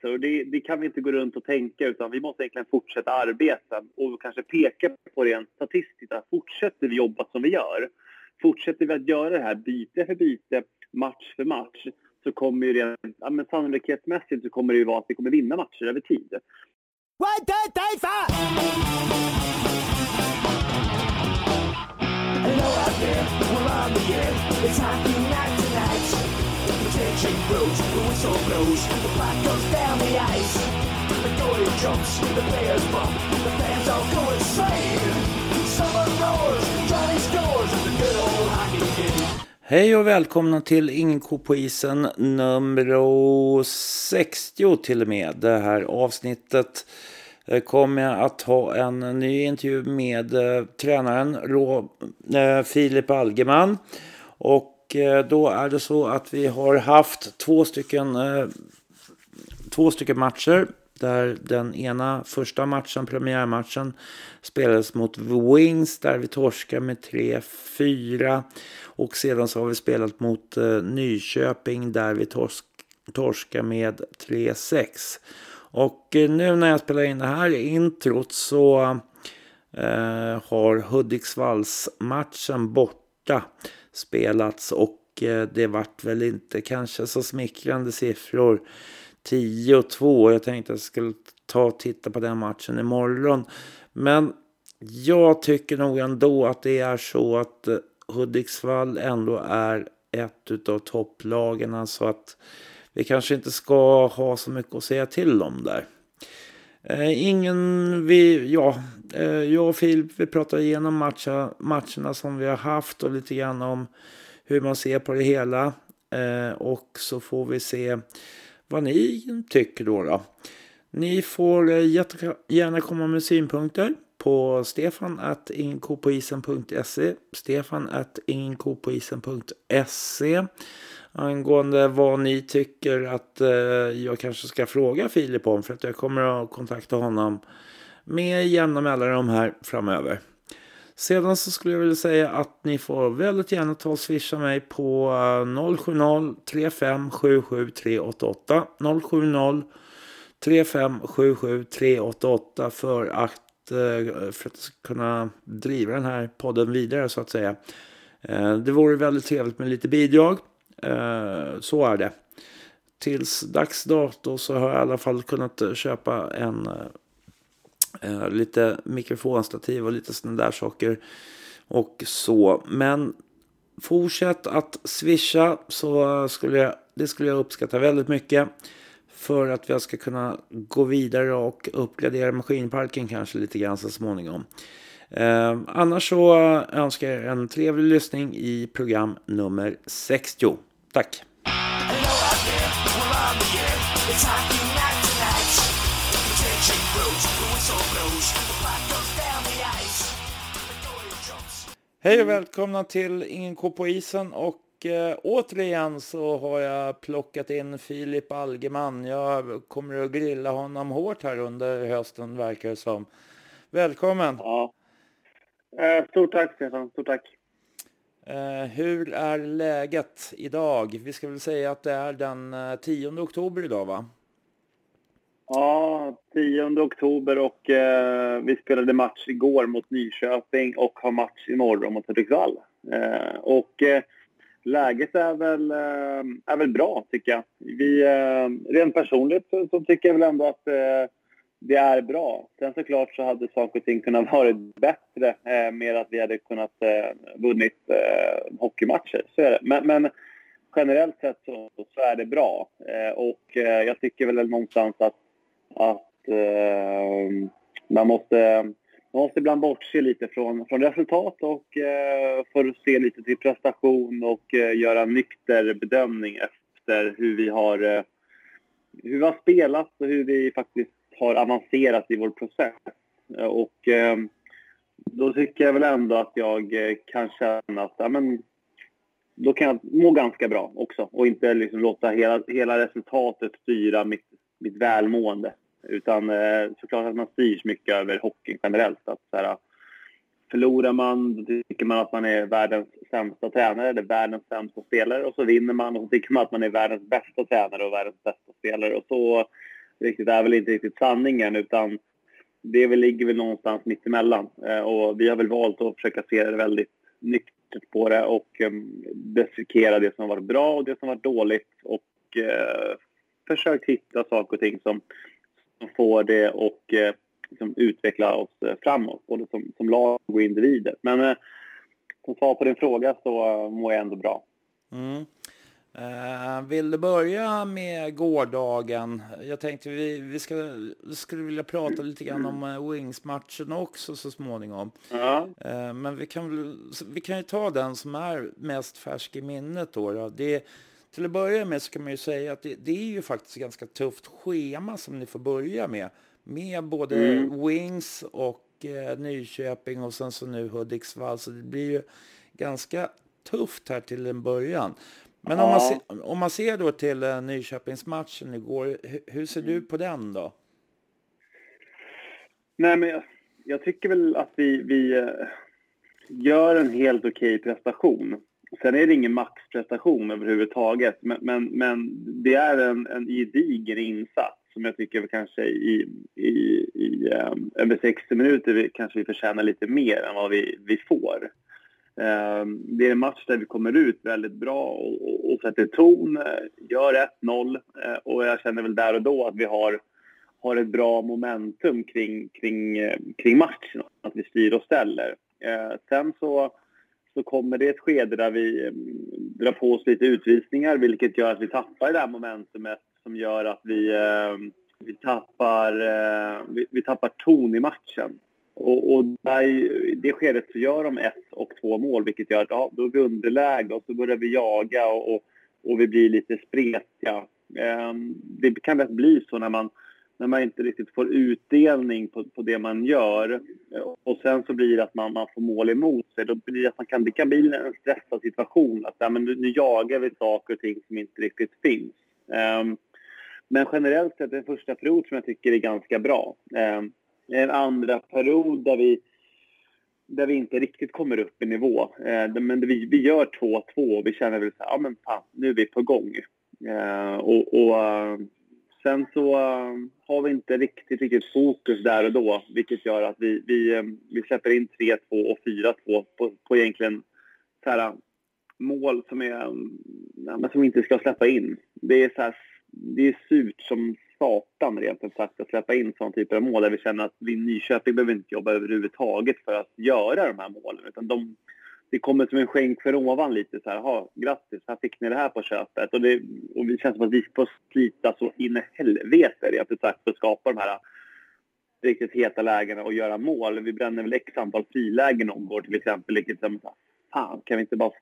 sig. Och det, det, kan vi inte gå runt och tänka utan vi måste egentligen fortsätta arbeta och kanske peka på rent statistiskt att fortsätter vi jobba som vi gör, fortsätter vi att göra det här byte för byte, match för match, så kommer ju rent, ja, men sannolikhetsmässigt så kommer det ju vara att vi kommer vinna matcher över tid. One, two, three, four! Hello out there, we're on the air. It's hockey night tonight. The the whistle blows, the puck goes down the ice. The goalie jumps, the players bump, the fans all go insane. Summer roars, Johnny scores, the good old hockey game. Hej och välkomna till Ingen ko på isen nummer 60 till och med. Det här avsnittet eh, kommer jag att ha en ny intervju med eh, tränaren Rå, eh, Filip Algeman. Och Eh, då är det så att vi har haft två stycken, eh, två stycken matcher där den ena första matchen, premiärmatchen, spelades mot Wings där vi torskade med 3-4. Och sedan så har vi spelat mot eh, Nyköping där vi torsk, med 3-6. Och nu när jag spelar in det här introt så eh, har Hudiksvalls-matchen borta spelats och eh, det vart väl inte kanske så smickrande siffror. 10 och 2. Jag tänkte att jag skulle ta och titta på den matchen imorgon. Men jag tycker nog ändå att det är så att eh, Hudiksvall ändå är ett av topplagen. Så att vi kanske inte ska ha så mycket att säga till om där. Eh, ingen, vi, ja, eh, jag och Filip vi pratar igenom matcha, matcherna som vi har haft och lite grann om hur man ser på det hela. Eh, och så får vi se vad ni tycker då. då. Ni får eh, gärna komma med synpunkter på stefan at ingenkopoisen.se stefan at ingenkopoisen.se angående vad ni tycker att eh, jag kanske ska fråga Filip om för att jag kommer att kontakta honom med jämna mellanrum här framöver. Sedan så skulle jag vilja säga att ni får väldigt gärna ta och swisha mig på 070 3577 388 070 3577 388 för att eh, för att kunna driva den här podden vidare så att säga. Eh, det vore väldigt trevligt med lite bidrag. Eh, så är det. Tills dags dato så har jag i alla fall kunnat eh, köpa en eh, lite mikrofonstativ och lite sådana där saker. Och så. Men fortsätt att swisha så skulle jag, det skulle jag uppskatta väldigt mycket för att jag ska kunna gå vidare och uppgradera maskinparken kanske lite grann så småningom. Eh, annars så önskar jag en trevlig lyssning i program nummer 60. Tack! Hej och välkomna till Ingen K på isen och eh, återigen så har jag plockat in Filip Algeman. Jag kommer att grilla honom hårt här under hösten verkar det som. Välkommen! Ja. Eh, stort tack Stefan, stort tack! Eh, hur är läget idag? Vi ska väl säga att det är den eh, 10 oktober idag va? Ja, 10 oktober och eh, vi spelade match igår mot Nyköping och har match imorgon mot Hudiksvall. Eh, och eh, läget är väl, eh, är väl bra, tycker jag. Vi, eh, rent personligt så, så tycker jag väl ändå att eh, det är bra. Sen såklart så hade saker och ting kunnat vara bättre eh, med att vi hade kunnat eh, vunnit eh, hockeymatcher. Så är det. Men, men generellt sett så, så, är det bra. och jag tycker väl någonstans att, att man måste man måste ibland bortse lite från, från resultat och eh, för att se lite till prestation och eh, göra en nykter bedömning efter hur vi har eh, hur vi har spelat och hur vi faktiskt har avancerat i vår process. Eh, och eh, då tycker jag väl ändå att jag eh, kan känna att ja, men, då kan jag må ganska bra också och inte liksom låta hela, hela resultatet styra mitt, mitt välmående. Utan eh, såklart att man styrs mycket över hockey generellt. Att, så här, förlorar man, då tycker man att man är världens sämsta tränare eller världens sämsta spelare. Och så vinner man och så tycker man att man är världens bästa tränare och världens bästa spelare. Och så riktigt är väl inte riktigt sanningen utan det väl, ligger väl någonstans mittemellan. Eh, och vi har väl valt att försöka se det väldigt nyktert på det och eh, um, dissekera det som har varit bra och det som har varit dåligt och eh, försökt hitta saker och ting som, som får det och eh, liksom utveckla oss eh, framåt, både som, som lag och individer. Men eh, som svar på din fråga så eh, mår jag ändå bra. Mm. Uh, vill du börja med gårdagen? Jag tänkte vi, vi ska, skulle vilja prata lite grann om uh, Wings-matchen också så småningom. Ja. Uh, men vi kan, vi kan ju ta den som är mest färsk i minnet då. då. Det, till att börja med så kan man ju säga att det, det är ju faktiskt ganska tufft schema som ni får börja med. Med både mm. Wings och Nyköping och sen så nu Hudiksvall. Så det blir ju ganska tufft här till en början. Men ja. om, man ser, om man ser då till uh, Nyköpingsmatchen igår, hur, hur ser du på den då? Nej, men jag, jag tycker väl att vi, vi uh, gör en helt okej okay prestation. Sen är det ingen maxprestation överhuvudtaget, men, men, men det är en, en gedigen insats som jag tycker kanske i, i, i um, över 60 minuter vi, kanske vi förtjänar lite mer än vad vi, vi får. Ehm, det är en match där vi kommer ut väldigt bra och, och sätter ton, eh, gör 1-0 eh, och jag känner väl där och då att vi har, har ett bra momentum kring, kring, eh, kring matchen, att vi styr och ställer. Eh, sen så, så kommer det ett skede där vi mm, drar på oss lite utvisningar vilket gör att vi tappar det här momentumet som gör att vi, ehm, vi, tappar, eh, vi, vi tappar ton i matchen. Och, och där, i det skedet så gör de ett och två mål vilket gör att ja, då är vi underläge och så börjar vi jaga och, och, och vi blir lite spretiga. Eh, det kan lätt bli så när man, när man inte riktigt får utdelning på, på det man gör och sen så blir det att man, man får mål emot sig. Då blir det, att man kan, det kan bli en stressad situation. Att ja, men nu, nu jagar vi saker och ting som inte riktigt finns. Um, men generellt sett en första period som jag tycker är ganska bra. Um, en andra period där vi, där vi inte riktigt kommer upp i nivå. Eh, men vi, vi gör 2-2 och vi känner väl så här, ja men fan, nu är vi på gång. Eh, och, och eh, sen så uh, har vi inte riktigt, riktigt fokus där och då, vilket gör att vi, vi, eh, vi släpper in 3-2 och 4-2 på, på egentligen så här, mål som, är, mm, som vi inte ska släppa in. Det är, så här, det är surt som satan rent ut sagt att släppa in sån typ av mål där vi känner att vi Nyköping behöver inte jobba överhuvudtaget för att göra de här målen. Utan de, det kommer som en skänk för ovan lite så här, ha grattis, här fick ni det här på köpet. Och, det, och det känns som att vi får slita så in i helvete rent ut sagt för att skapa de här riktigt heta lägena och göra mål. Vi bränner väl x antal frilägen om till exempel. Liksom, fan, kan vi inte bara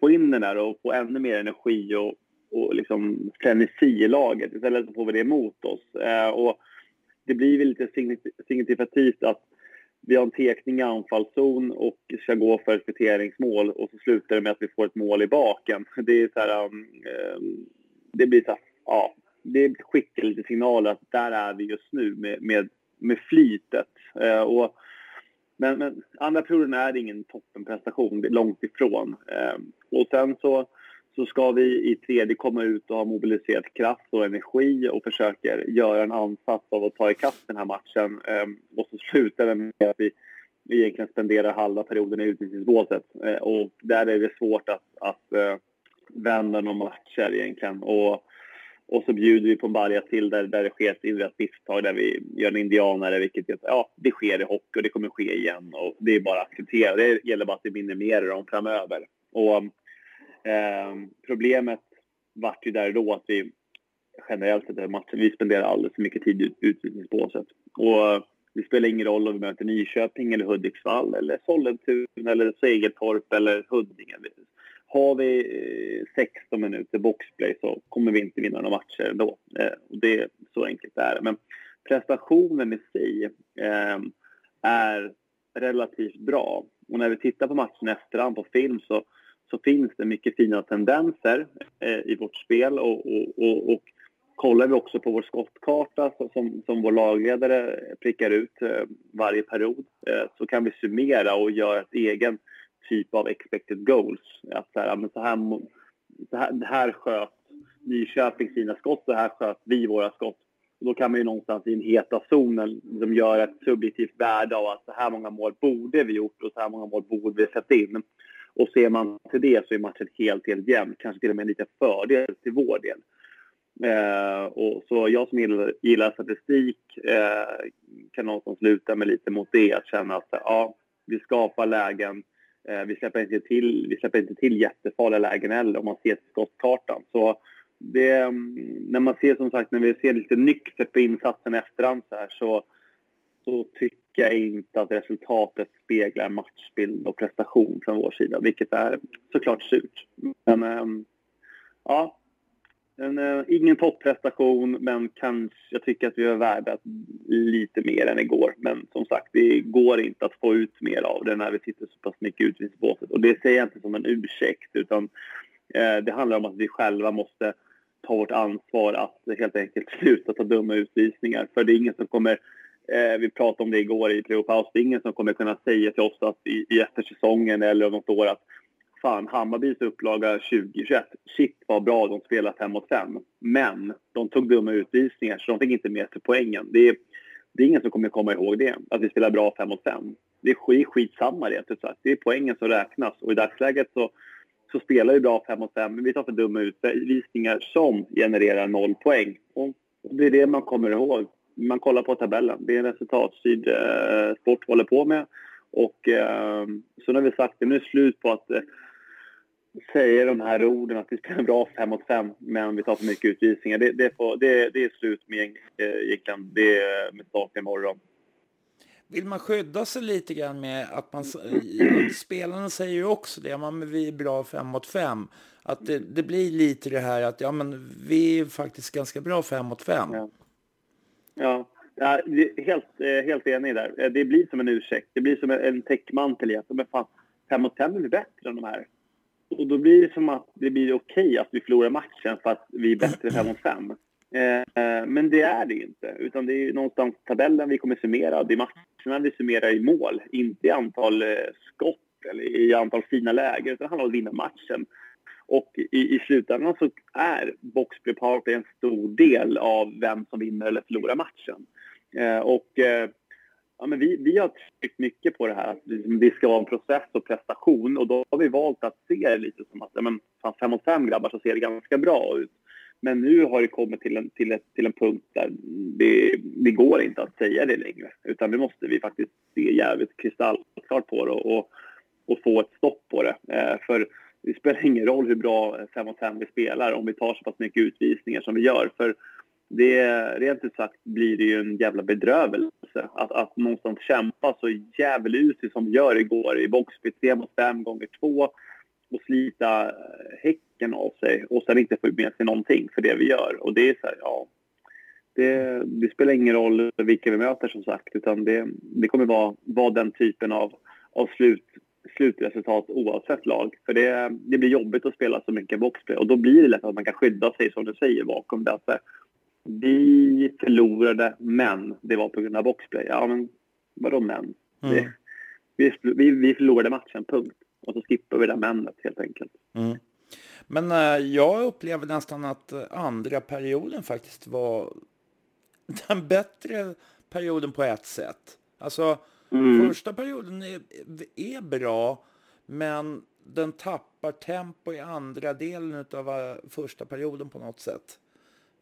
få in den där och få ännu mer energi och och liksom frenesi i laget. Istället så får vi det emot oss. Eh, och det blir väl lite signifikativt att vi har en tekning i anfallszon och ska gå för ett kvitteringsmål och så slutar det med att vi får ett mål i baken. Det är så här, um, eh, det blir så här, ja, det skickar lite signaler att där är vi just nu med, med, med flytet. Eh, och, men, men andra perioden är ingen toppenprestation, det är långt ifrån. Eh, och sen så så ska vi i tredje komma ut och ha mobiliserat kraft och energi och försöker göra en ansats av att ta ikapp den här matchen. Ehm, och så slutar det med att vi egentligen spenderar halva perioden i utvisningsbåset. Eh, och där är det svårt att, att eh, vända några matcher egentligen. Och, och så bjuder vi på en balja till där, där det sker ett inrätt misstag där vi gör en indianare, vilket ja, det sker i hockey och det kommer ske igen. Och det är bara att acceptera. Det gäller bara att vi minimerar dem framöver. Och Ehm, problemet vart ju där då att vi generellt sett matchen, vi spenderar alldeles för mycket tid i utvisningsbåset. Och det spelar ingen roll om vi möter Nyköping eller Hudiksvall eller Sollentuna eller Segeltorp eller Huddinge. Har vi eh, 16 minuter boxplay så kommer vi inte vinna några matcher ändå. Eh, det är så enkelt det är. Men prestationen i sig eh, är relativt bra. Och när vi tittar på matchen efterhand på film så så finns det mycket fina tendenser eh, i vårt spel och, och, och, och kollar vi också på vår skottkarta som, som vår lagledare prickar ut eh, varje period eh, så kan vi summera och göra ett egen typ av expected goals. Att så här, men så här, så här, det här sköt Nyköping sina skott, så här sköt vi våra skott. Och då kan man ju någonstans i den heta zonen som gör ett subjektivt värde av att så här många mål borde vi gjort och så här många mål borde vi sätta in. Och ser man till det så är matchen helt, helt jämn. Kanske till och med en liten fördel till vår del. Eh, och så jag som gillar, gillar statistik eh, kan någonstans sluta med lite mot det. Att känna att ja, vi skapar lägen. Eh, vi, släpper inte till, vi släpper inte till jättefarliga lägen heller om man ser till skottkartan. Så det, mm, när man ser som sagt, när vi ser lite nyktert på insatsen efterhand så här så, så tycker tycker jag inte att resultatet speglar matchbild och prestation från vår sida, vilket är såklart surt. Men ähm, ja, en, äh, ingen topprestation, men kanske, jag tycker att vi har värda lite mer än igår. Men som sagt, det går inte att få ut mer av det när vi sitter så pass mycket utvisningsbåset. Och det säger jag inte som en ursäkt, utan äh, det handlar om att vi själva måste ta vårt ansvar att helt enkelt sluta ta dumma utvisningar. För det är ingen som kommer, eh, vi pratade om det igår i playoff det är ingen som kommer kunna säga till oss att i, i eftersäsongen eller om något år att fan, Hammarbys upplaga 2021, shit vad bra de spelar 5 mot 5. Men de tog dumma utvisningar så de fick inte med sig poängen. Det är, det är ingen som kommer komma ihåg det, att vi spelar bra 5 mot 5. Det är skit, skitsamma rent ut sagt. Det är poängen som räknas och i dagsläget så så spelar vi bra 5 mot 5, men vi tar för dumma utvisningar som genererar noll poäng. Och det är det man kommer ihåg. Man kollar på tabellen. Det är en resultatstyrd eh, sport håller på med. Och eh, så har vi sagt det, nu är det slut på att eh, säga de här orden att vi spelar bra 5 mot 5, men vi tar för mycket utvisningar. Det, det, får, det, det är slut med egentligen det med start imorgon vill man skydda sig lite grann med att man... Spelarna säger ju också det, men vi är bra fem mot fem. Att det, det, blir lite det här att ja, men vi är faktiskt ganska bra fem mot fem. Ja, ja. ja helt, eh, helt enig där. Eh, det blir som en ursäkt. Det blir som en täckmantel. Men fan, fem mot fem är vi bättre än de här. Och då blir det som att det blir okej okay att vi förlorar matchen för att vi är bättre fem mot fem. Eh, eh, men det är det inte, utan det är någonstans tabellen vi kommer summera. Det är matcherna vi summerar i mål, inte i antal eh, skott eller i antal fina lägen, utan det handlar om att vinna matchen. Och i, i slutändan så är boxplay powerplay en stor del av vem som vinner eller förlorar matchen. Eh, och eh, ja, men vi, vi har tryckt mycket på det här att liksom, det ska vara en process och prestation och då har vi valt att se det lite som att ja, men, fan, fem mot fem grabbar så ser det ganska bra ut. Men nu har det kommit till en, till ett, till en punkt där det, det går inte att säga det längre. Utan nu måste vi faktiskt se jävligt kristallklart på det och, och, och få ett stopp på det. Eh, för det spelar ingen roll hur bra 5 mot 5 vi spelar om vi tar så pass mycket utvisningar som vi gör. För det, rent ut sagt blir det ju en jävla bedrövelse att, att någonstans kämpa så djävulusigt som vi gör igår i boxspel 3 mot 5 gånger 2 och slita eh, häcken av sig och sen inte få med sig någonting för det vi gör. Och det är så här, ja. Det, det, spelar ingen roll vilka vi möter som sagt utan det, det kommer vara, vara den typen av, av slut, slutresultat oavsett lag. För det, det blir jobbigt att spela så mycket boxplay och då blir det lätt att man kan skydda sig som du säger bakom det. Att vi förlorade men det var på grund av boxplay. Ja men vadå men? Mm. Det, vi, vi, vi förlorade matchen, punkt. Och så skippar vi det männet helt enkelt. Mm. Men äh, jag upplever nästan att eh, andra perioden faktiskt var den bättre perioden på ett sätt. Alltså mm. första perioden är, är bra, men den tappar tempo i andra delen av uh, första perioden på något sätt.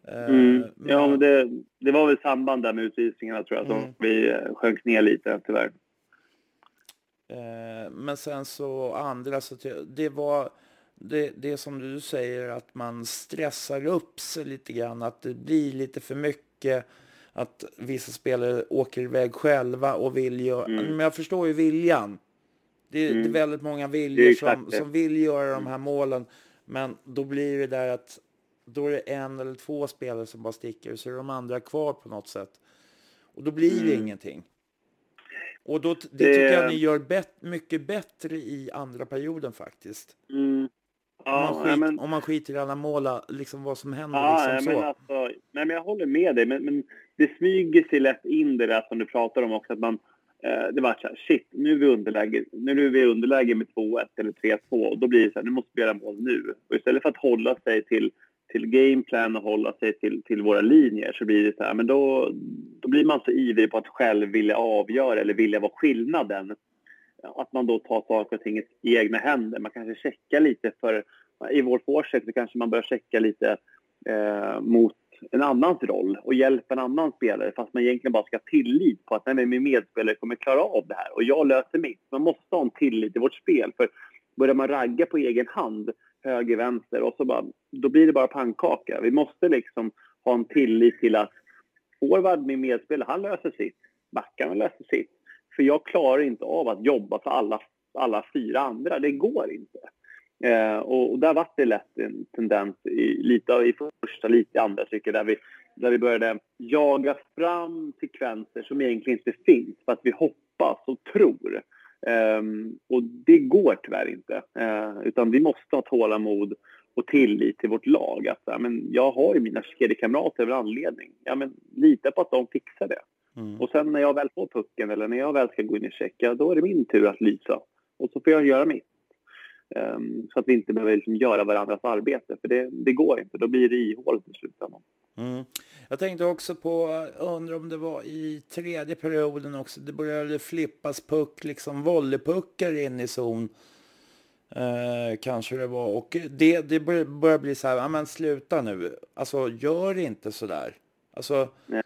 Mm. Ja, men det, det var väl samband där med utvisningarna tror jag, som mm. vi sjönk ner lite tyvärr. Eh, men sen så andra, så det var det, det som du säger att man stressar upp sig lite grann, att det blir lite för mycket att vissa spelare åker iväg själva och vill göra, mm. men jag förstår ju viljan. Det, mm. det är mm. väldigt många viljor som, som vill göra de här målen, men då blir det där att då är det en eller två spelare som bara sticker så är de andra kvar på något sätt. Och då blir det mm. ingenting. Och då, det, det tycker jag ni gör bet, mycket bättre i andra perioden faktiskt. Mm. Ja, om, man skit, men... om man skiter i alla mål, liksom vad som händer. Ja, liksom men, så. Alltså, Nej, men jag håller med dig, men, men det smyger sig lätt in det där som du pratar om också, att man eh, det var så här, shit, nu är vi underläge, nu är vi underläge med 2-1 eller 3-2 och då blir det så här, nu måste vi göra mål nu. Och istället för att hålla sig till, till gameplan och hålla sig till, till våra linjer så blir det så här, men då, då blir man så ivrig på att själv vilja avgöra eller vilja vara skillnaden. Att man då tar saker och ting i egna händer. Man kanske checkar lite för, i vår forcecheck så kanske man börjar checka lite eh, mot en annans roll och hjälpa en annan spelare fast man egentligen bara ska ha tillit på att nej, min medspelare kommer klara av det här och jag löser mitt. Man måste ha en tillit i vårt spel för börjar man ragga på egen hand höger, vänster och så bara, då blir det bara pannkaka. Vi måste liksom ha en tillit till att forward, min medspelare, han löser sitt. Backarna löser sitt. För jag klarar inte av att jobba för alla, alla fyra andra. Det går inte. Eh, och, och, där var det lätt en tendens i, lite i första, lite i andra stycket där vi, där vi började jaga fram sekvenser som egentligen inte finns för att vi hoppas och tror. Eh, och det går tyvärr inte. Eh, utan vi måste ha tålamod och tillit till vårt lag. Att, ja, men jag har ju mina kedjekamrater av en anledning. Ja, men lita på att de fixar det. Mm. Och sen när jag väl får pucken eller när jag väl ska gå in i check, ja, då är det min tur att lysa. Och så får jag göra mitt. Um, så att vi inte behöver liksom göra varandras arbete, för det, det går inte. Då blir det ihåligt i slutändan. Mm. Jag tänkte också på, undrar om det var i tredje perioden också, det började flippas puck, liksom volleypuckar in i zon. Eh, kanske det var. Och det, det börjar, börjar bli så här, ja men sluta nu. Alltså gör inte så där. Alltså, Nej.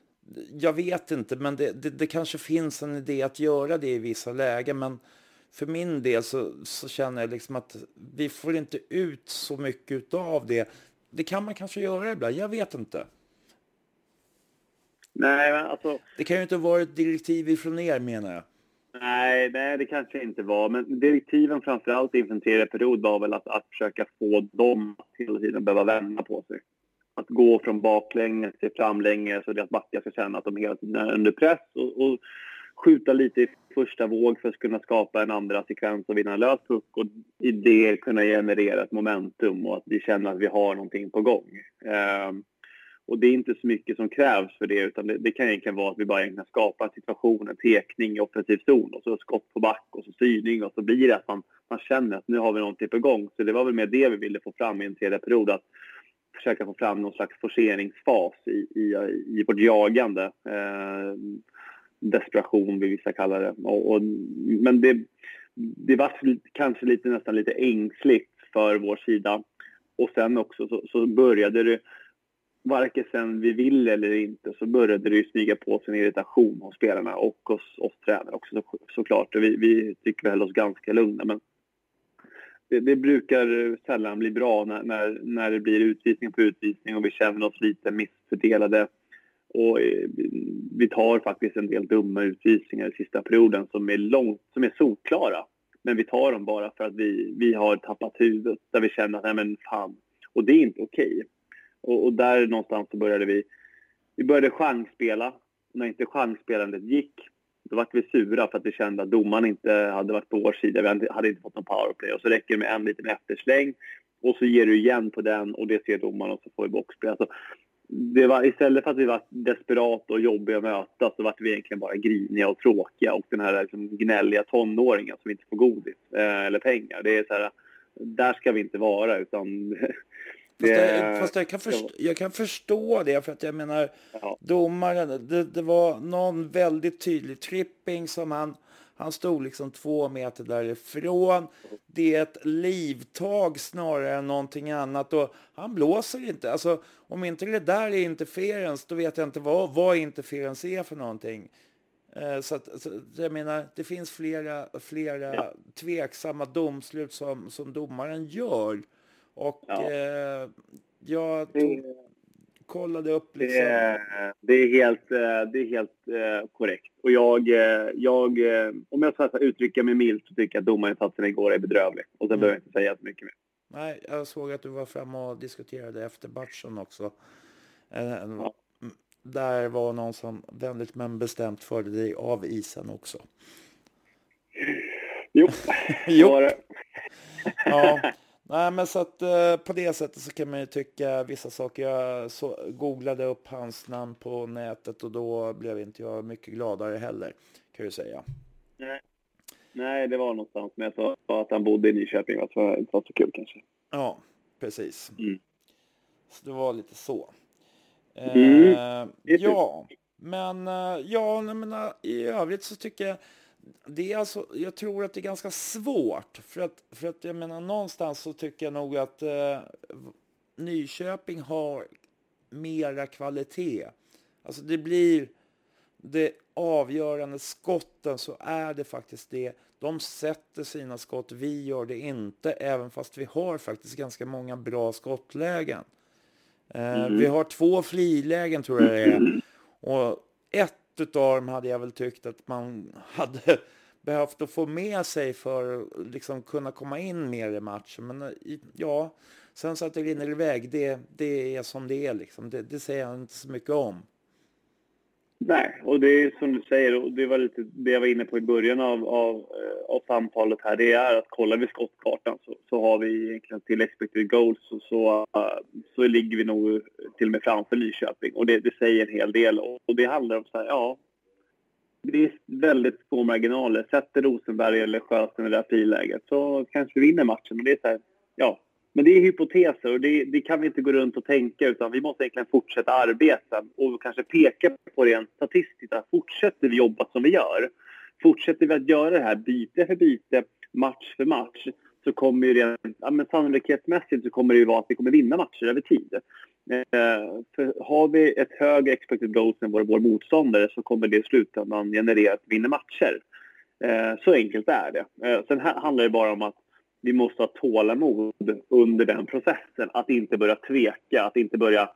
jag vet inte, men det, det, det, kanske finns en idé att göra det i vissa lägen. Men för min del så, så känner jag liksom att vi får inte ut så mycket av det. Det kan man kanske göra ibland, jag vet inte. Nej, men alltså... Det kan ju inte vara ett direktiv ifrån er menar jag. Nej, nej, det kanske inte var. Men direktiven framförallt inför en period var väl att, att försöka få dem att hela tiden behöva vända på sig. Att gå från baklänges till framlänges så att backar ska känna att de hela tiden är under press och, och skjuta lite i första våg för att kunna skapa en andra sekvens och vinna en lös puck och i det kunna generera ett momentum och att vi känner att vi har någonting på gång. Um, och det är inte så mycket som krävs för det utan det, det kan egentligen vara att vi bara egentligen skapar en situation, en tekning i offensiv zon och så skott på back och så styrning och så blir det att man, man känner att nu har vi någonting på gång. Så det var väl mer det vi ville få fram i en tredje period att försöka få fram någon slags forceringsfas i, i, i vårt jagande. Eh, desperation vill vissa kalla det. Och, och, men det, det var kanske lite, nästan lite ängsligt för vår sida. Och sen också så, så började det varken sen vi ville eller inte så började det ju smyga på sig en irritation hos spelarna och hos oss tränare också så, såklart. Vi, vi tycker väl oss ganska lugna men det, det, brukar sällan bli bra när, när, när det blir utvisning på utvisning och vi känner oss lite missfördelade. Och eh, vi tar faktiskt en del dumma utvisningar i sista perioden som är, långt, som är solklara. Men vi tar dem bara för att vi, vi har tappat huvudet där vi känner att nej men fan. Och det är inte okej. Okay. Och, och, där någonstans så började vi, vi började chansspela. När inte chansspelandet gick, då var vi sura för att vi kände att domaren inte hade varit på vår sida. Vi hade inte fått någon powerplay. Och så räcker det med en liten eftersläng och så ger du igen på den och det ser domaren och så får vi boxplay. Alltså, det var, istället för att vi var desperata och jobbiga att möta så var vi egentligen bara griniga och tråkiga och den här liksom, gnälliga tonåringen som inte får godis eh, eller pengar. Det är så här, där ska vi inte vara utan Fast, jag, fast jag, kan förstå, jag kan förstå det för att jag menar ja. domaren, det, det, var någon väldigt tydlig tripping som han, han stod liksom två meter därifrån. Det är ett livtag snarare än någonting annat och han blåser inte. Alltså om inte det där är interferens då vet jag inte vad, vad interferens är för någonting. Eh, så, att, så jag menar, det finns flera, flera ja. tveksamma domslut som, som domaren gör. Och ja. eh, jag tog, kollade upp liksom. Det är, det är helt, eh, det är helt eh, korrekt. Och jag, eh, jag om jag ska uttrycka mig milt så tycker jag att domarinsatsen igår är bedrövlig. Och sen mm. behöver jag inte säga så mycket mer. Nej, jag såg att du var framme och diskuterade efter matchen också. Ja. Där var någon som vänligt men bestämt förde dig av isen också. Jo, jo. var det. ja. Nej, men så att eh, på det sättet så kan man ju tycka vissa saker. Jag så, googlade upp hans namn på nätet och då blev inte jag mycket gladare heller, kan jag säga. Nej. Nej, det var någonstans med att han bodde i Nyköping. Det var inte var så kul kanske. Ja, precis. Mm. Så det var lite så. Mm. Eh, ja, men eh, ja, jag menar, i övrigt så tycker jag det är alltså, jag tror att det är ganska svårt. För att, för att jag menar någonstans så tycker jag nog att eh, Nyköping har mera kvalitet. Alltså det blir det avgörande skotten så är det faktiskt det. De sätter sina skott, vi gör det inte, även fast vi har faktiskt ganska många bra skottlägen. Eh, Mm. Vi har två frilägen tror jag det är. Och ett utav dem hade jag väl tyckt att man hade behövt att få med sig för att liksom kunna komma in mer i matchen. Men eh, ja, sen så att det rinner iväg, det, det är som det är liksom. Det, det säger jag inte så mycket om. Nej, och det är som du säger, och det var lite det jag var inne på i början av, av, eh, av samtalet här, det är att kollar vi skottkartan så, så har vi egentligen till expected goals så, så, så ligger vi nog till och med framför Nyköping och det, det säger en hel del och, och det handlar om så här, ja, det är väldigt små marginaler. Sätter Rosenberg eller Sjöström i det här friläget så kanske vi vinner matchen. Och det är så här, ja, men det är hypoteser och det, det kan vi inte gå runt och tänka utan vi måste egentligen fortsätta arbeta och kanske peka på rent statistiskt. Att fortsätter vi jobba som vi gör, fortsätter vi att göra det här byte för byte, match för match så kommer ju rent, ja, men sannolikhetsmässigt så kommer det ju vara att vi kommer vinna matcher över tid. Eh, för har vi ett högre expected goals än vår, vår motståndare så kommer det i slutändan generera att vi vinner matcher. Eh, så enkelt är det. Eh, sen här handlar det bara om att vi måste ha tålamod under den processen. Att inte börja tveka, att inte börja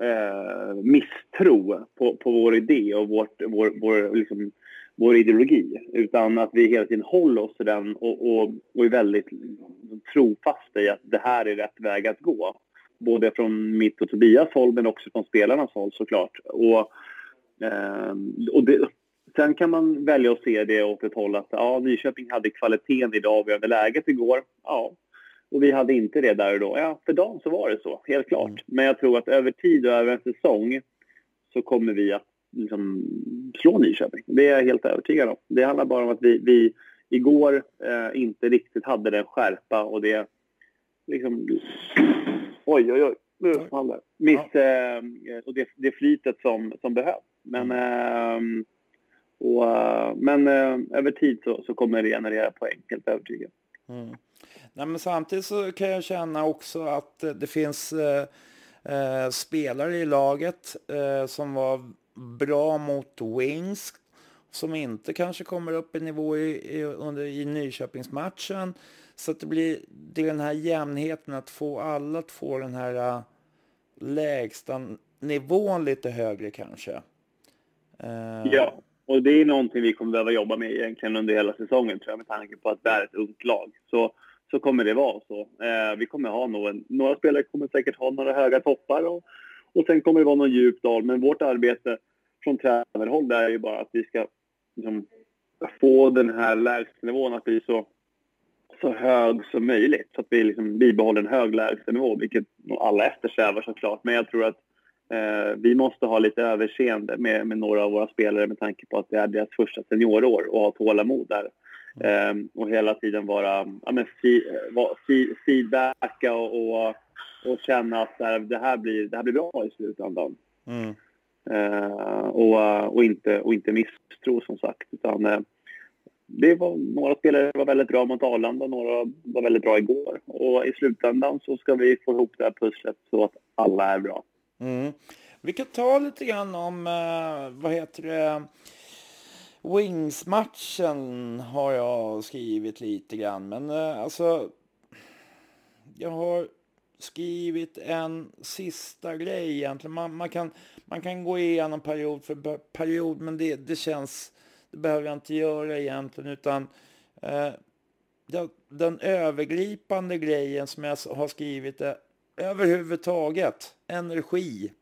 eh, misstro på, på vår idé och vårt, vår, vår, liksom, vår ideologi. Utan att vi hela tiden håller oss till den och, och, och är väldigt trofasta i att det här är rätt väg att gå. Både från mitt och Tobias håll men också från spelarnas håll såklart. Och, eh, och det, sen kan man välja att se det åt ett håll att ja, Nyköping hade kvaliteten i det avgörande läget igår. Ja, och vi hade inte det där och då. Ja, för dagen så var det så, helt klart. Mm. Men jag tror att över tid och över en säsong så kommer vi att liksom, slå Nyköping. Det är jag helt övertygad om. Det handlar bara om att vi, vi igår eh, inte riktigt hade den skärpa och det liksom... Oj, oj, oj. Nu. Miss, eh, och det, det flytet som, som behövs. Men, eh, och, eh, men eh, över tid så, så kommer det generera poäng, helt övertygad. Mm. Nej, men samtidigt så kan jag känna också att eh, det finns eh, spelare i laget eh, som var bra mot Wings som inte kanske kommer upp i nivå i, i, under, i Nyköpingsmatchen. Så det blir det är den här jämnheten att få alla att få den här uh, lägsta nivån lite högre kanske. Eh, Ja, och det är någonting vi kommer behöva jobba med egentligen under hela säsongen tror jag med tanke på att det är ett ungt lag. Så, så kommer det vara så. Eh, vi kommer ha någon, några spelare kommer säkert ha några höga toppar och, och sen kommer det vara någon djup dal. Men vårt arbete från tränarhåll är ju bara att vi ska liksom, få den här lägstanivån att bli så, så hög som möjligt. Så att vi liksom bibehåller en hög lägstanivå, vilket alla eftersträvar såklart. Men jag tror att vi måste ha lite överseende med, med några av våra spelare med tanke på att det är deras första seniorår och ha tålamod där. Eh, och hela tiden vara, ja, men fi, feedbacka och, och, och känna att det här, blir, det här blir bra i slutändan. Mm. Eh, och, och, inte, och inte misstro som sagt. Utan, eh, det var, några spelare var väldigt bra mot Arlanda, några var väldigt bra igår. Och i slutändan så ska vi få ihop det här pusslet så att alla är bra. Mm. Vi kan ta lite grann om, eh, vad heter det, Wings-matchen har jag skrivit lite grann. Men eh, alltså, jag har skrivit en sista grej egentligen. Man, man, kan, man kan gå igenom period för period, men det, det känns, det behöver jag inte göra egentligen, utan eh, den, den övergripande grejen som jag har skrivit är överhuvudtaget energi.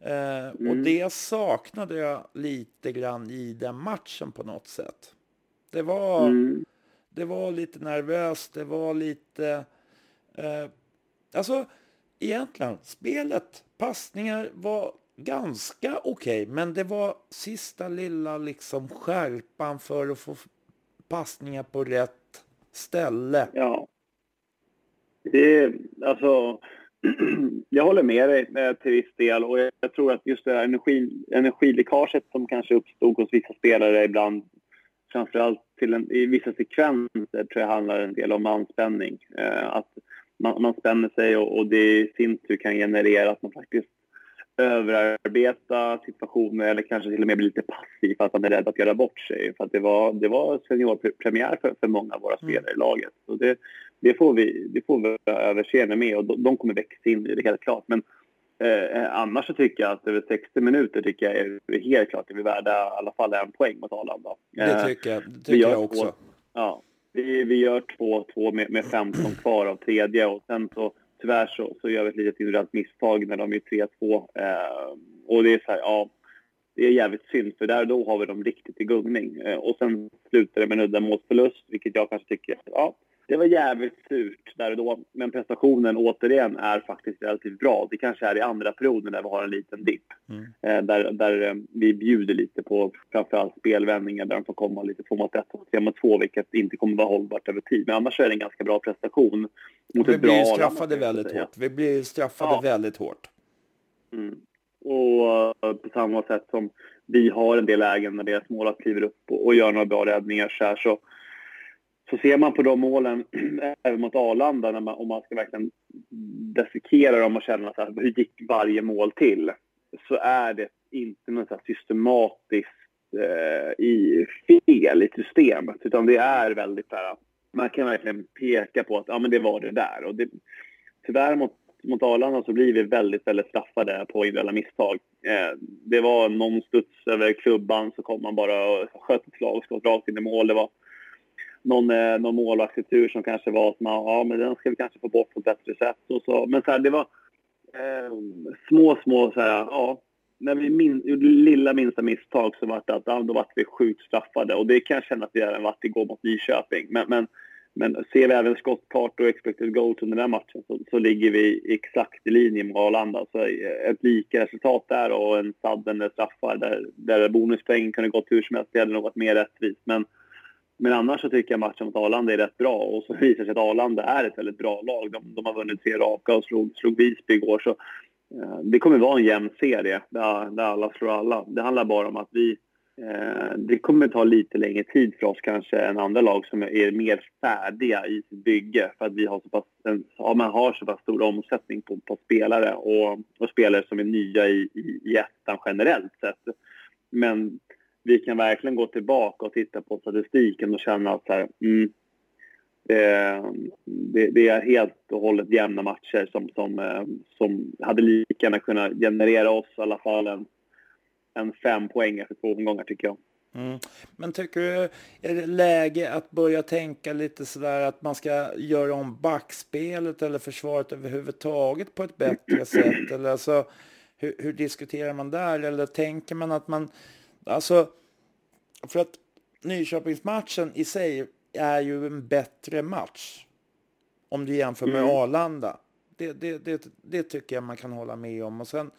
Eh, Mm. Och det saknade jag lite grann i den matchen på något sätt. Det var, Mm. det var lite nervöst, det var lite Eh, alltså, egentligen, spelet, passningar var ganska okej, okay, men det var sista lilla liksom skärpan för att få passningar på rätt ställe. Ja. Det, alltså, jag håller med dig eh, till viss del och jag tror att just det här energi, energiläckaget som kanske uppstod hos vissa spelare ibland, framförallt till en, i vissa sekvenser, tror jag handlar en del om anspänning. Eh, att man, man spänner sig och, och det i sin tur kan generera att man faktiskt överarbeta situationer eller kanske till och med bli lite passiv för att man är rädd att göra bort sig. För att det var, det var seniorpremiär för, för många av våra mm. spelare i laget. Så det, det, får vi, det får vi överseende med och de, de kommer växa in i det helt klart. Men eh, annars så tycker jag att över 60 minuter tycker jag är helt klart att vi är värda i alla fall en poäng mot Arlanda. Eh, det tycker jag, det tycker jag också. Två, ja, vi, vi gör 2-2 med, med 15 kvar av tredje och sen så tyvärr så, så gör vi ett litet individuellt misstag när de är 3-2. Eh, och det är så här, ja, det är jävligt synd för där då har vi dem riktigt i gungning. Eh, och sen slutar det med en uddamålsförlust, vilket jag kanske tycker, ja, det var jävligt surt där och då, men prestationen återigen är faktiskt relativt bra. Det kanske är i andra perioden där vi har en liten dipp. Mm. Eh, där, där eh, vi bjuder lite på framförallt spelvändningar där de får komma lite två mot ett och tre mot två, vilket inte kommer vara hållbart över tid. Men annars är det en ganska bra prestation. Mot vi blir straffade väldigt hårt. Vi blir straffade ja. väldigt hårt. Mm. Och uh, på samma sätt som vi har en del lägen när deras mål kliver upp och, och gör några bra räddningar så här så så ser man på de målen, även mot Arlanda, när man, om man ska verkligen dissekera dem och känna så här, hur gick varje mål till? Så är det inte något så systematiskt eh, i fel i systemet, utan det är väldigt så här, man kan verkligen peka på att ja, men det var det där. Och det, tyvärr mot, mot Arlanda så blir vi väldigt, väldigt straffade på individuella misstag. Eh, det var någon studs över klubban så kom man bara och sköt ett slagskott rakt in i mål. Det var någon, eh, någon målvaktsretur som kanske var att man, ja men den ska vi kanske få bort på ett bättre sätt. Och så. Men så här, det var eh, små, små så här, ja. När vi min, gjorde lilla minsta misstag så var det att ja, då var vi sjukt straffade. Och det kan jag känna att vi även varit igår mot Nyköping. Men, men, men ser vi även skottkartor och expected goals under den matchen så, så ligger vi exakt i linje med Arlanda. Så eh, ett lika resultat där och en sudden straffar där, där bonuspoängen kunde gått hur som helst. Det hade nog varit mer rättvist. Men men annars så tycker jag matchen mot Arlanda är rätt bra och så visar sig att Arlanda är ett väldigt bra lag. De, de har vunnit tre raka och slog, slog Visby igår. Så, eh, det kommer vara en jämn serie där, där alla slår alla. Det handlar bara om att vi... Eh, det kommer ta lite längre tid för oss kanske än andra lag som är mer färdiga i sitt bygge för att vi har så pass, en, ja, man har så pass stor omsättning på, på spelare och, och, spelare som är nya i, i, i ettan generellt sett. Men vi kan verkligen gå tillbaka och titta på statistiken och känna att så här, mm, det, det, är helt och hållet jämna matcher som, som, eh, som hade lika gärna kunnat generera oss i alla fall en, en fem poäng efter två omgångar tycker jag. Mm. Men tycker du, är det läge att börja tänka lite sådär att man ska göra om backspelet eller försvaret överhuvudtaget på ett bättre sätt? Eller alltså, hur, hur diskuterar man där? Eller tänker man att man Alltså, för att Nyköpingsmatchen i sig är ju en bättre match. Om du jämför med mm. Arlanda. Det, det, det, det, tycker jag man kan hålla med om. Och sen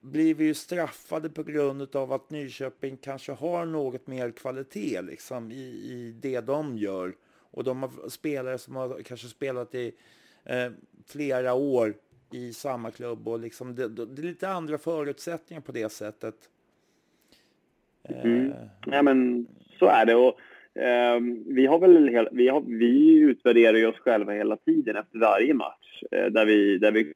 blir vi ju straffade på grund av att Nyköping kanske har något mer kvalitet liksom, i, i det de gör. Och de har spelare som har kanske spelat i eh, flera år i samma klubb. Och liksom det, det är lite andra förutsättningar på det sättet. Mm. Eh, ja, men så är det. Och, eh, vi, har väl vi, har, vi utvärderar ju oss själva hela tiden efter varje match. Eh, där, vi, där vi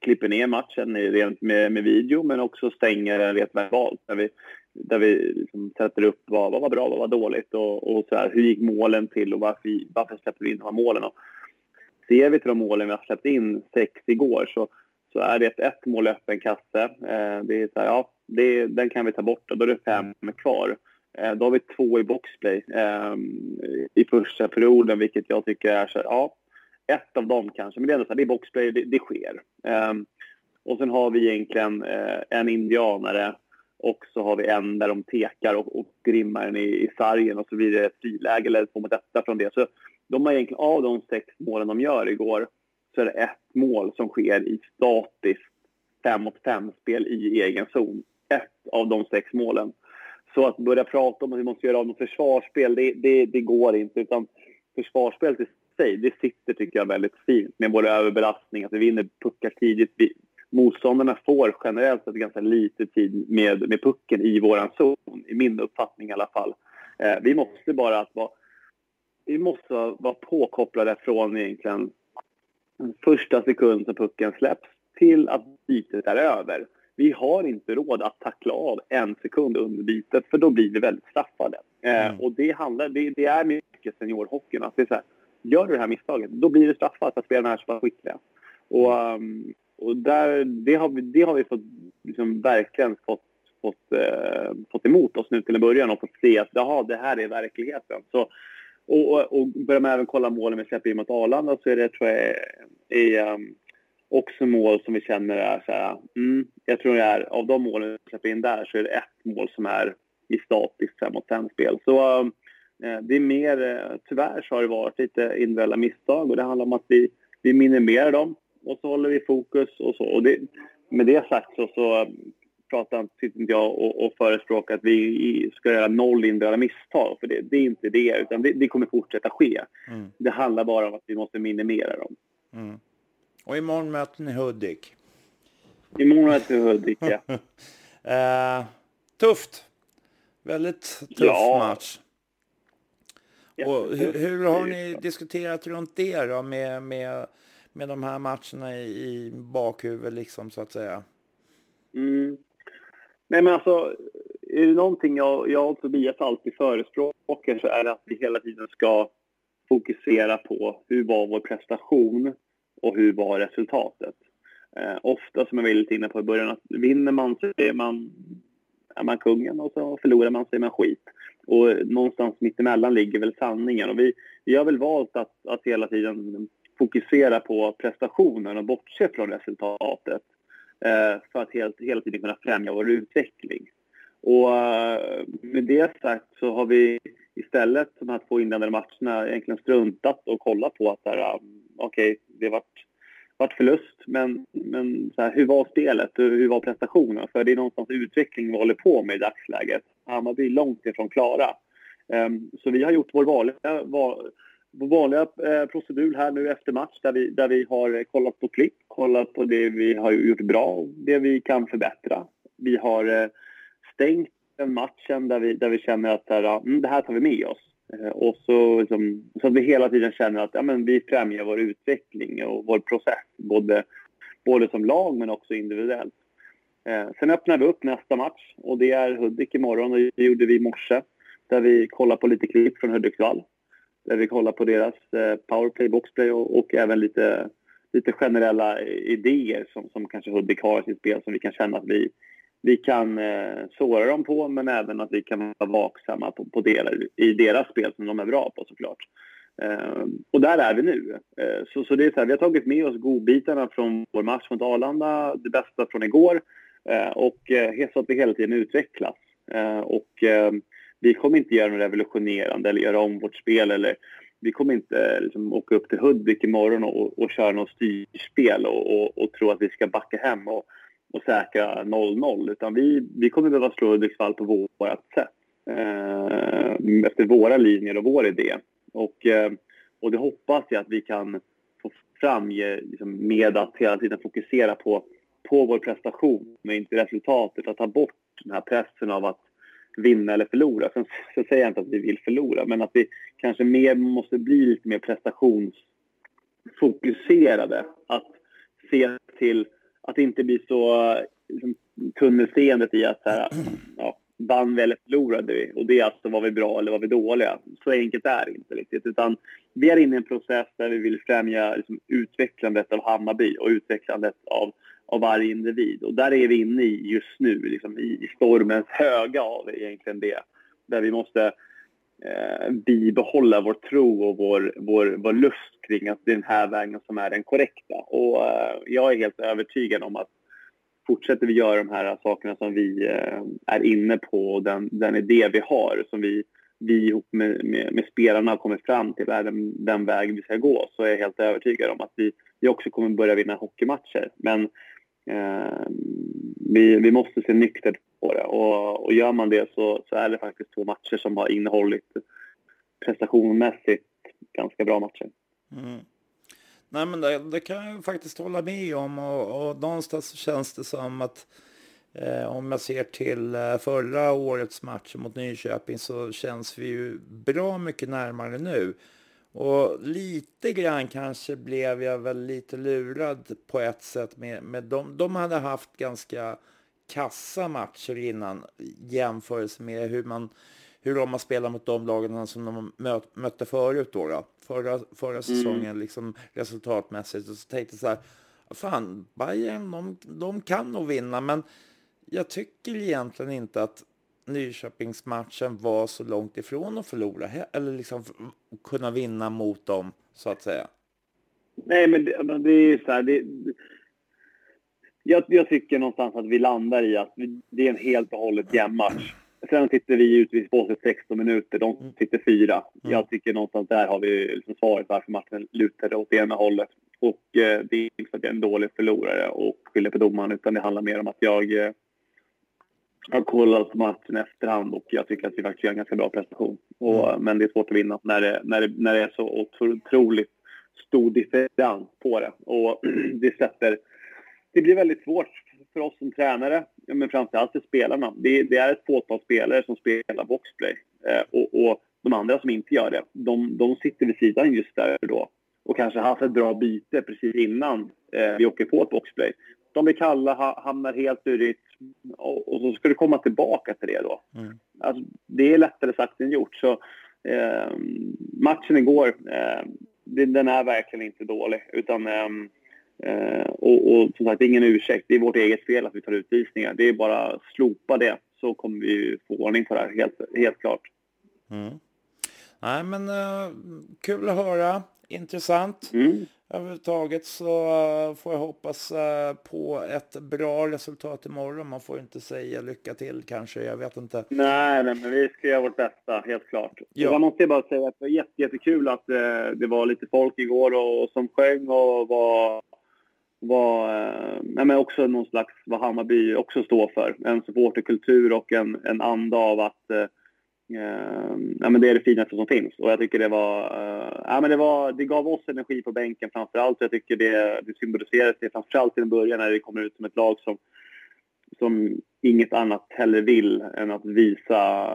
klipper ner matchen rent med, med video men också stänger den rent verbalt. Där vi, där vi liksom sätter upp vad, vad var bra, vad var dåligt och, och så här, hur gick målen till och varför, varför släppte vi in de här målen. Och ser vi till de målen vi har släppt in, sex igår, så, så är det ett, ett mål öppen kasse. Eh, det är så här, ja, det, den kan vi ta bort och då är det fem kvar. Eh, då har vi två i boxplay eh, i första perioden, vilket jag tycker är så ja, ett av dem kanske, men det är ändå så här, det är boxplay, det, det sker. Eh, och sen har vi egentligen eh, en indianare och så har vi en där de tekar och, och grimmar den i, i sargen och så blir det ett friläge eller två mot etta från det. Så de har egentligen, av de sex målen de gör igår så är det ett mål som sker i statiskt fem mot fem-spel i egen zon. Ett av de sex målen. Så att börja prata om att vi måste göra av något försvarsspel, det, det, det går inte. Utan försvarsspelet i sig, det sitter tycker jag väldigt fint med vår överbelastning, att vi vinner puckar tidigt. Vi, motståndarna får generellt sett ganska lite tid med, med pucken i vår zon, i min uppfattning i alla fall. Eh, vi måste bara att vara, vi måste vara påkopplade från egentligen första sekund som pucken släpps till att bytet är över. Vi har inte råd att tackla av en sekund under bytet för då blir vi väldigt straffade. Eh, mm. och det, handlar, det, det är mycket seniorhockeyn. Att det är så här, gör du det här misstaget, då blir det straffat att spelarna är så pass skickliga. Och, um, och där, det, har vi, det har vi fått, liksom, verkligen fått, fått, eh, fått emot oss nu till en början och fått se att jaha, det här är verkligheten. Så, och, och, och börjar man även kolla målen vi släpper in mot Arlanda så är det tror jag är, um, också mål som vi känner är så här, mm, jag tror det är av de målen vi släpper in där så är det ett mål som är i statiskt 5 mot 5 spel. Så um, det är mer, eh, tyvärr så har det varit lite individuella misstag och det handlar om att vi, vi minimerar dem och så håller vi fokus och så. Och det, med det sagt så, så pratar inte jag och, och förespråkar att vi ska göra noll individuella misstag, för det, det, är inte det, utan det, det kommer fortsätta ske. Mm. Det handlar bara om att vi måste minimera dem. Mm. Och imorgon möter ni Hudik. Imorgon möter vi Hudik, ja. uh, tufft. Väldigt tuff ja. match. Och hur, hur, har ni diskuterat runt det då med, med, med de här matcherna i, i bakhuvudet liksom så att säga? Mm. Nej men alltså, är det någonting jag, jag och Tobias alltid förespråkar så är det att vi hela tiden ska fokusera på hur var vår prestation och hur var resultatet. Eh, ofta, som jag var lite inne på i början, att vinner man så är man, är man kungen och så förlorar man så är man skit. Och någonstans mittemellan ligger väl sanningen. Och vi, vi har väl valt att, att hela tiden fokusera på prestationen och bortse från resultatet eh, för att helt, hela tiden kunna främja vår utveckling. Och eh, med det sagt så har vi istället de här två inledande matcherna egentligen struntat och kollat på att okej, okay, det vart, vart förlust, men, men så här, hur var spelet? Hur, hur var prestationen? För det är någonstans utveckling vi håller på med i dagsläget. Hammarby är långt ifrån klara. Um, så vi har gjort vår vanliga, var, vår vanliga eh, procedur här nu efter match där vi, där vi har kollat på klipp, kollat på det vi har gjort bra och det vi kan förbättra. Vi har eh, stängt den matchen där vi, där vi känner att här, mm, det här tar vi med oss. Eh, och så, liksom, så att vi hela tiden känner att ja, men vi främjar vår utveckling och vår process, både, både som lag men också individuellt. Eh, sen öppnar vi upp nästa match och det är Hudik imorgon och det gjorde vi i morse. Där vi kollar på lite klipp från Hudiksvall. Där vi kollar på deras eh, powerplay, boxplay och, och även lite, lite generella idéer som, som kanske Hudik har i sitt spel som vi kan känna att vi, vi kan eh, såra dem på men även att vi kan vara vaksamma på, på delar i deras spel som de är bra på såklart. Eh, och där är vi nu. Eh, så, så det är så här, vi har tagit med oss godbitarna från vår match mot Arlanda, det bästa från igår eh, och eh, så att vi hela tiden utvecklas. Eh, och eh, vi kommer inte göra något revolutionerande eller göra om vårt spel eller vi kommer inte eh, liksom, åka upp till Hudik imorgon och, och köra något styrspel och, och, och tro att vi ska backa hem och och säkra 0-0 utan vi, vi kommer behöva slå Hudiksvall på vårt sätt. Eh, efter våra linjer och vår idé. Och, eh, och det hoppas jag att vi kan få fram liksom, med att hela tiden fokusera på, på vår prestation och inte resultatet. Att ta bort den här pressen av att vinna eller förlora. Sen sen säger jag inte att vi vill förlora men att vi kanske mer måste bli lite mer prestationsfokuserade. Att se till att det inte blir så liksom, tunnelseendet i att så här, ja, vann vi eller förlorade vi? Och det är alltså var vi bra eller var vi dåliga? Så enkelt är det inte riktigt. Utan vi är inne i en process där vi vill främja liksom, utvecklandet av Hammarby och utvecklandet av, av varje individ. Och där är vi inne i just nu, liksom, i, i stormens höga av egentligen det. Där vi måste eh, bibehålla vår tro och vår, vår, vår lust kring att det är den här vägen som är den korrekta. Och eh, jag är helt övertygad om att fortsätter vi göra de här sakerna som vi eh, är inne på och den, den idé vi har som vi, vi ihop med, med, med spelarna har kommit fram till är den, den väg vi ska gå så är jag helt övertygad om att vi, vi också kommer börja vinna hockeymatcher. Men eh, vi, vi måste se nyktert på det och, och gör man det så, så är det faktiskt två matcher som har innehållit prestationmässigt ganska bra matcher. Mm. Nej, men det, det, kan jag faktiskt hålla med om och, och någonstans så känns det som att eh, om jag ser till eh, förra årets match mot Nyköping så känns vi ju bra mycket närmare nu. Och lite grann kanske blev jag väl lite lurad på ett sätt med, med dem. De hade haft ganska kassa matcher innan jämfört med hur man hur de har spelat mot de lagen som de möt, mötte förut då, då. Förra, förra mm. säsongen mm. liksom resultatmässigt och så tänkte jag så här fan Bayern de, de kan nog vinna men jag tycker egentligen inte att Nyköpingsmatchen var så långt ifrån att förlora eller liksom kunna vinna mot dem så att säga. Nej, men det, det är så här. Det, jag, jag, tycker någonstans att vi landar i att det är en helt och hållet jämn match. Sen sitter vi ute på 16 minuter, de mm. sitter fyra. Mm. Jag tycker någonstans där har vi liksom svaret varför matchen lutar åt ena hållet. Och eh, det är inte för att jag är en dålig förlorare och skyller på domaren utan det handlar mer om att jag eh, har kollat matchen i efterhand och jag tycker att vi faktiskt gör en ganska bra prestation. Och, mm. Men det är svårt att vinna när det, när det, när det är så otroligt stor differens på det. Och det sätter... Det blir väldigt svårt för oss som tränare, men framförallt för spelarna. Det, det är ett fåtal spelare som spelar boxplay. Eh, och, och, de andra som inte gör det, de, de sitter vid sidan just där då och kanske haft ett bra byte precis innan eh, vi åker på ett boxplay. De blir kalla, ha, hamnar helt ur rytm och, och, så ska du komma tillbaka till det då. Mm. Alltså, det är lättare sagt än gjort. Så, eh, matchen igår, eh, den är verkligen inte dålig. Utan ehm, Eh, och, och, som sagt, ingen ursäkt. Det är vårt eget fel att vi tar utvisningar. Det är bara att slopa det så kommer vi få ordning på det här, helt, helt klart. Mm. Nej, men uh, kul att höra. Intressant. Mm. Överhuvudtaget så uh, får jag hoppas uh, på ett bra resultat imorgon. Man får inte säga lycka till kanske, jag vet inte. Nej, nej men vi ska göra vårt bästa, helt klart. Ja. Jag måste bara säga att det var jätte, jättekul att det var lite folk igår och, och som sjöng och var vad, eh, men också någon slags, vad Hammarby också står för. En supporterkultur och en, en anda av att eh, eh, ja, men det är det finaste som finns. Och jag tycker det var, eh, ja, men det var, det gav oss energi på bänken framför allt. Jag tycker det, det symboliserades det framför allt i början när det kommer ut som ett lag som, som inget annat heller vill än att visa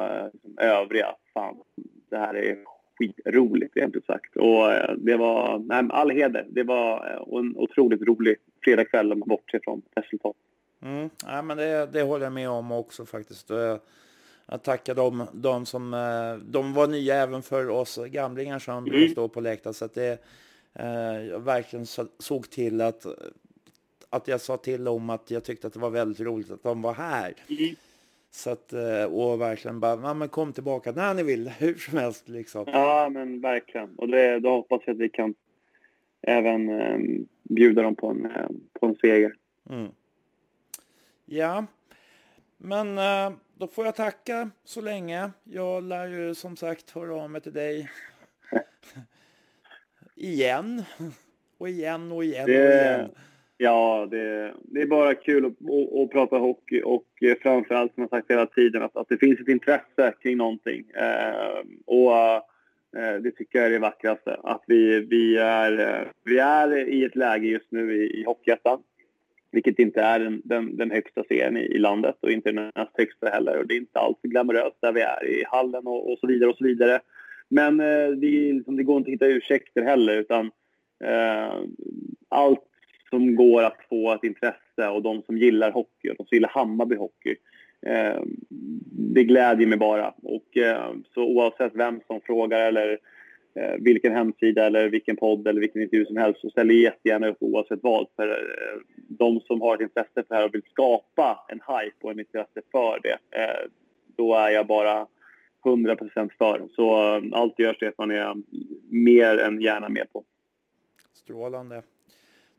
eh, övriga, fan, det här är skitroligt ut sagt. Och eh, det var, nej, all heder. Det var eh, en otroligt rolig fredagkväll om man bortser från resultat. Mm, ja, men det, det håller jag med om också faktiskt. Jag eh, tackar dem, de som, de var nya även för oss gamlingar som mm. brukar stå på läktaren. Så att det, jag verkligen såg till att, att jag sa till dem att jag tyckte att det var väldigt roligt att de var här. Mm. Så att, eh, och verkligen bara, ja, men kom tillbaka när ni vill, hur som helst liksom. Ja, men verkligen. Och det, då hoppas jag att vi kan även eh, bjuda dem på en, eh, på en seger. Mm. Ja, men eh, då får jag tacka så länge. Jag lär ju som sagt höra av mig till dig igen och igen och igen det... och igen. Ja, det, det, är bara kul att, att, att, prata hockey och framförallt som jag sagt hela tiden att, att det finns ett intresse kring någonting. Eh, och eh, det tycker jag är det vackraste. Att vi, vi, är, vi är i ett läge just nu i, i Hockeyettan vilket inte är den, den, den högsta serien i, i, landet och inte den näst högsta heller. Och det är inte alls glamoröst där vi är i hallen och, och så vidare och så vidare. Men eh, det, liksom, det går inte att hitta ursäkter heller utan eh, allt som går att få ett intresse och de som gillar hockey och de som gillar Hammarby hockey. Eh, det glädjer mig bara. Och, eh, så oavsett vem som frågar eller eh, vilken hemsida eller vilken podd eller vilken intervju som helst så ställer jag jättegärna upp oavsett vad. För eh, de som har ett intresse för det här och vill skapa en hype och en intresse för det, eh, då är jag bara 100% för. Så eh, allt gör Stefan är mer än gärna med på. Strålande.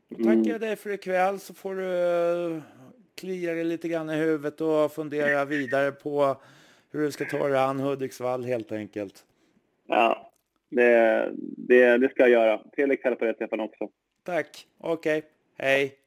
Då tackar jag dig för ikväll så får du klia dig lite grann i huvudet och fundera vidare på hur du ska ta dig an Hudiksvall helt enkelt. Ja, det, det, det ska jag göra. Trevlig kväll på dig Stefan också. Tack. Okej. Okay. Hej.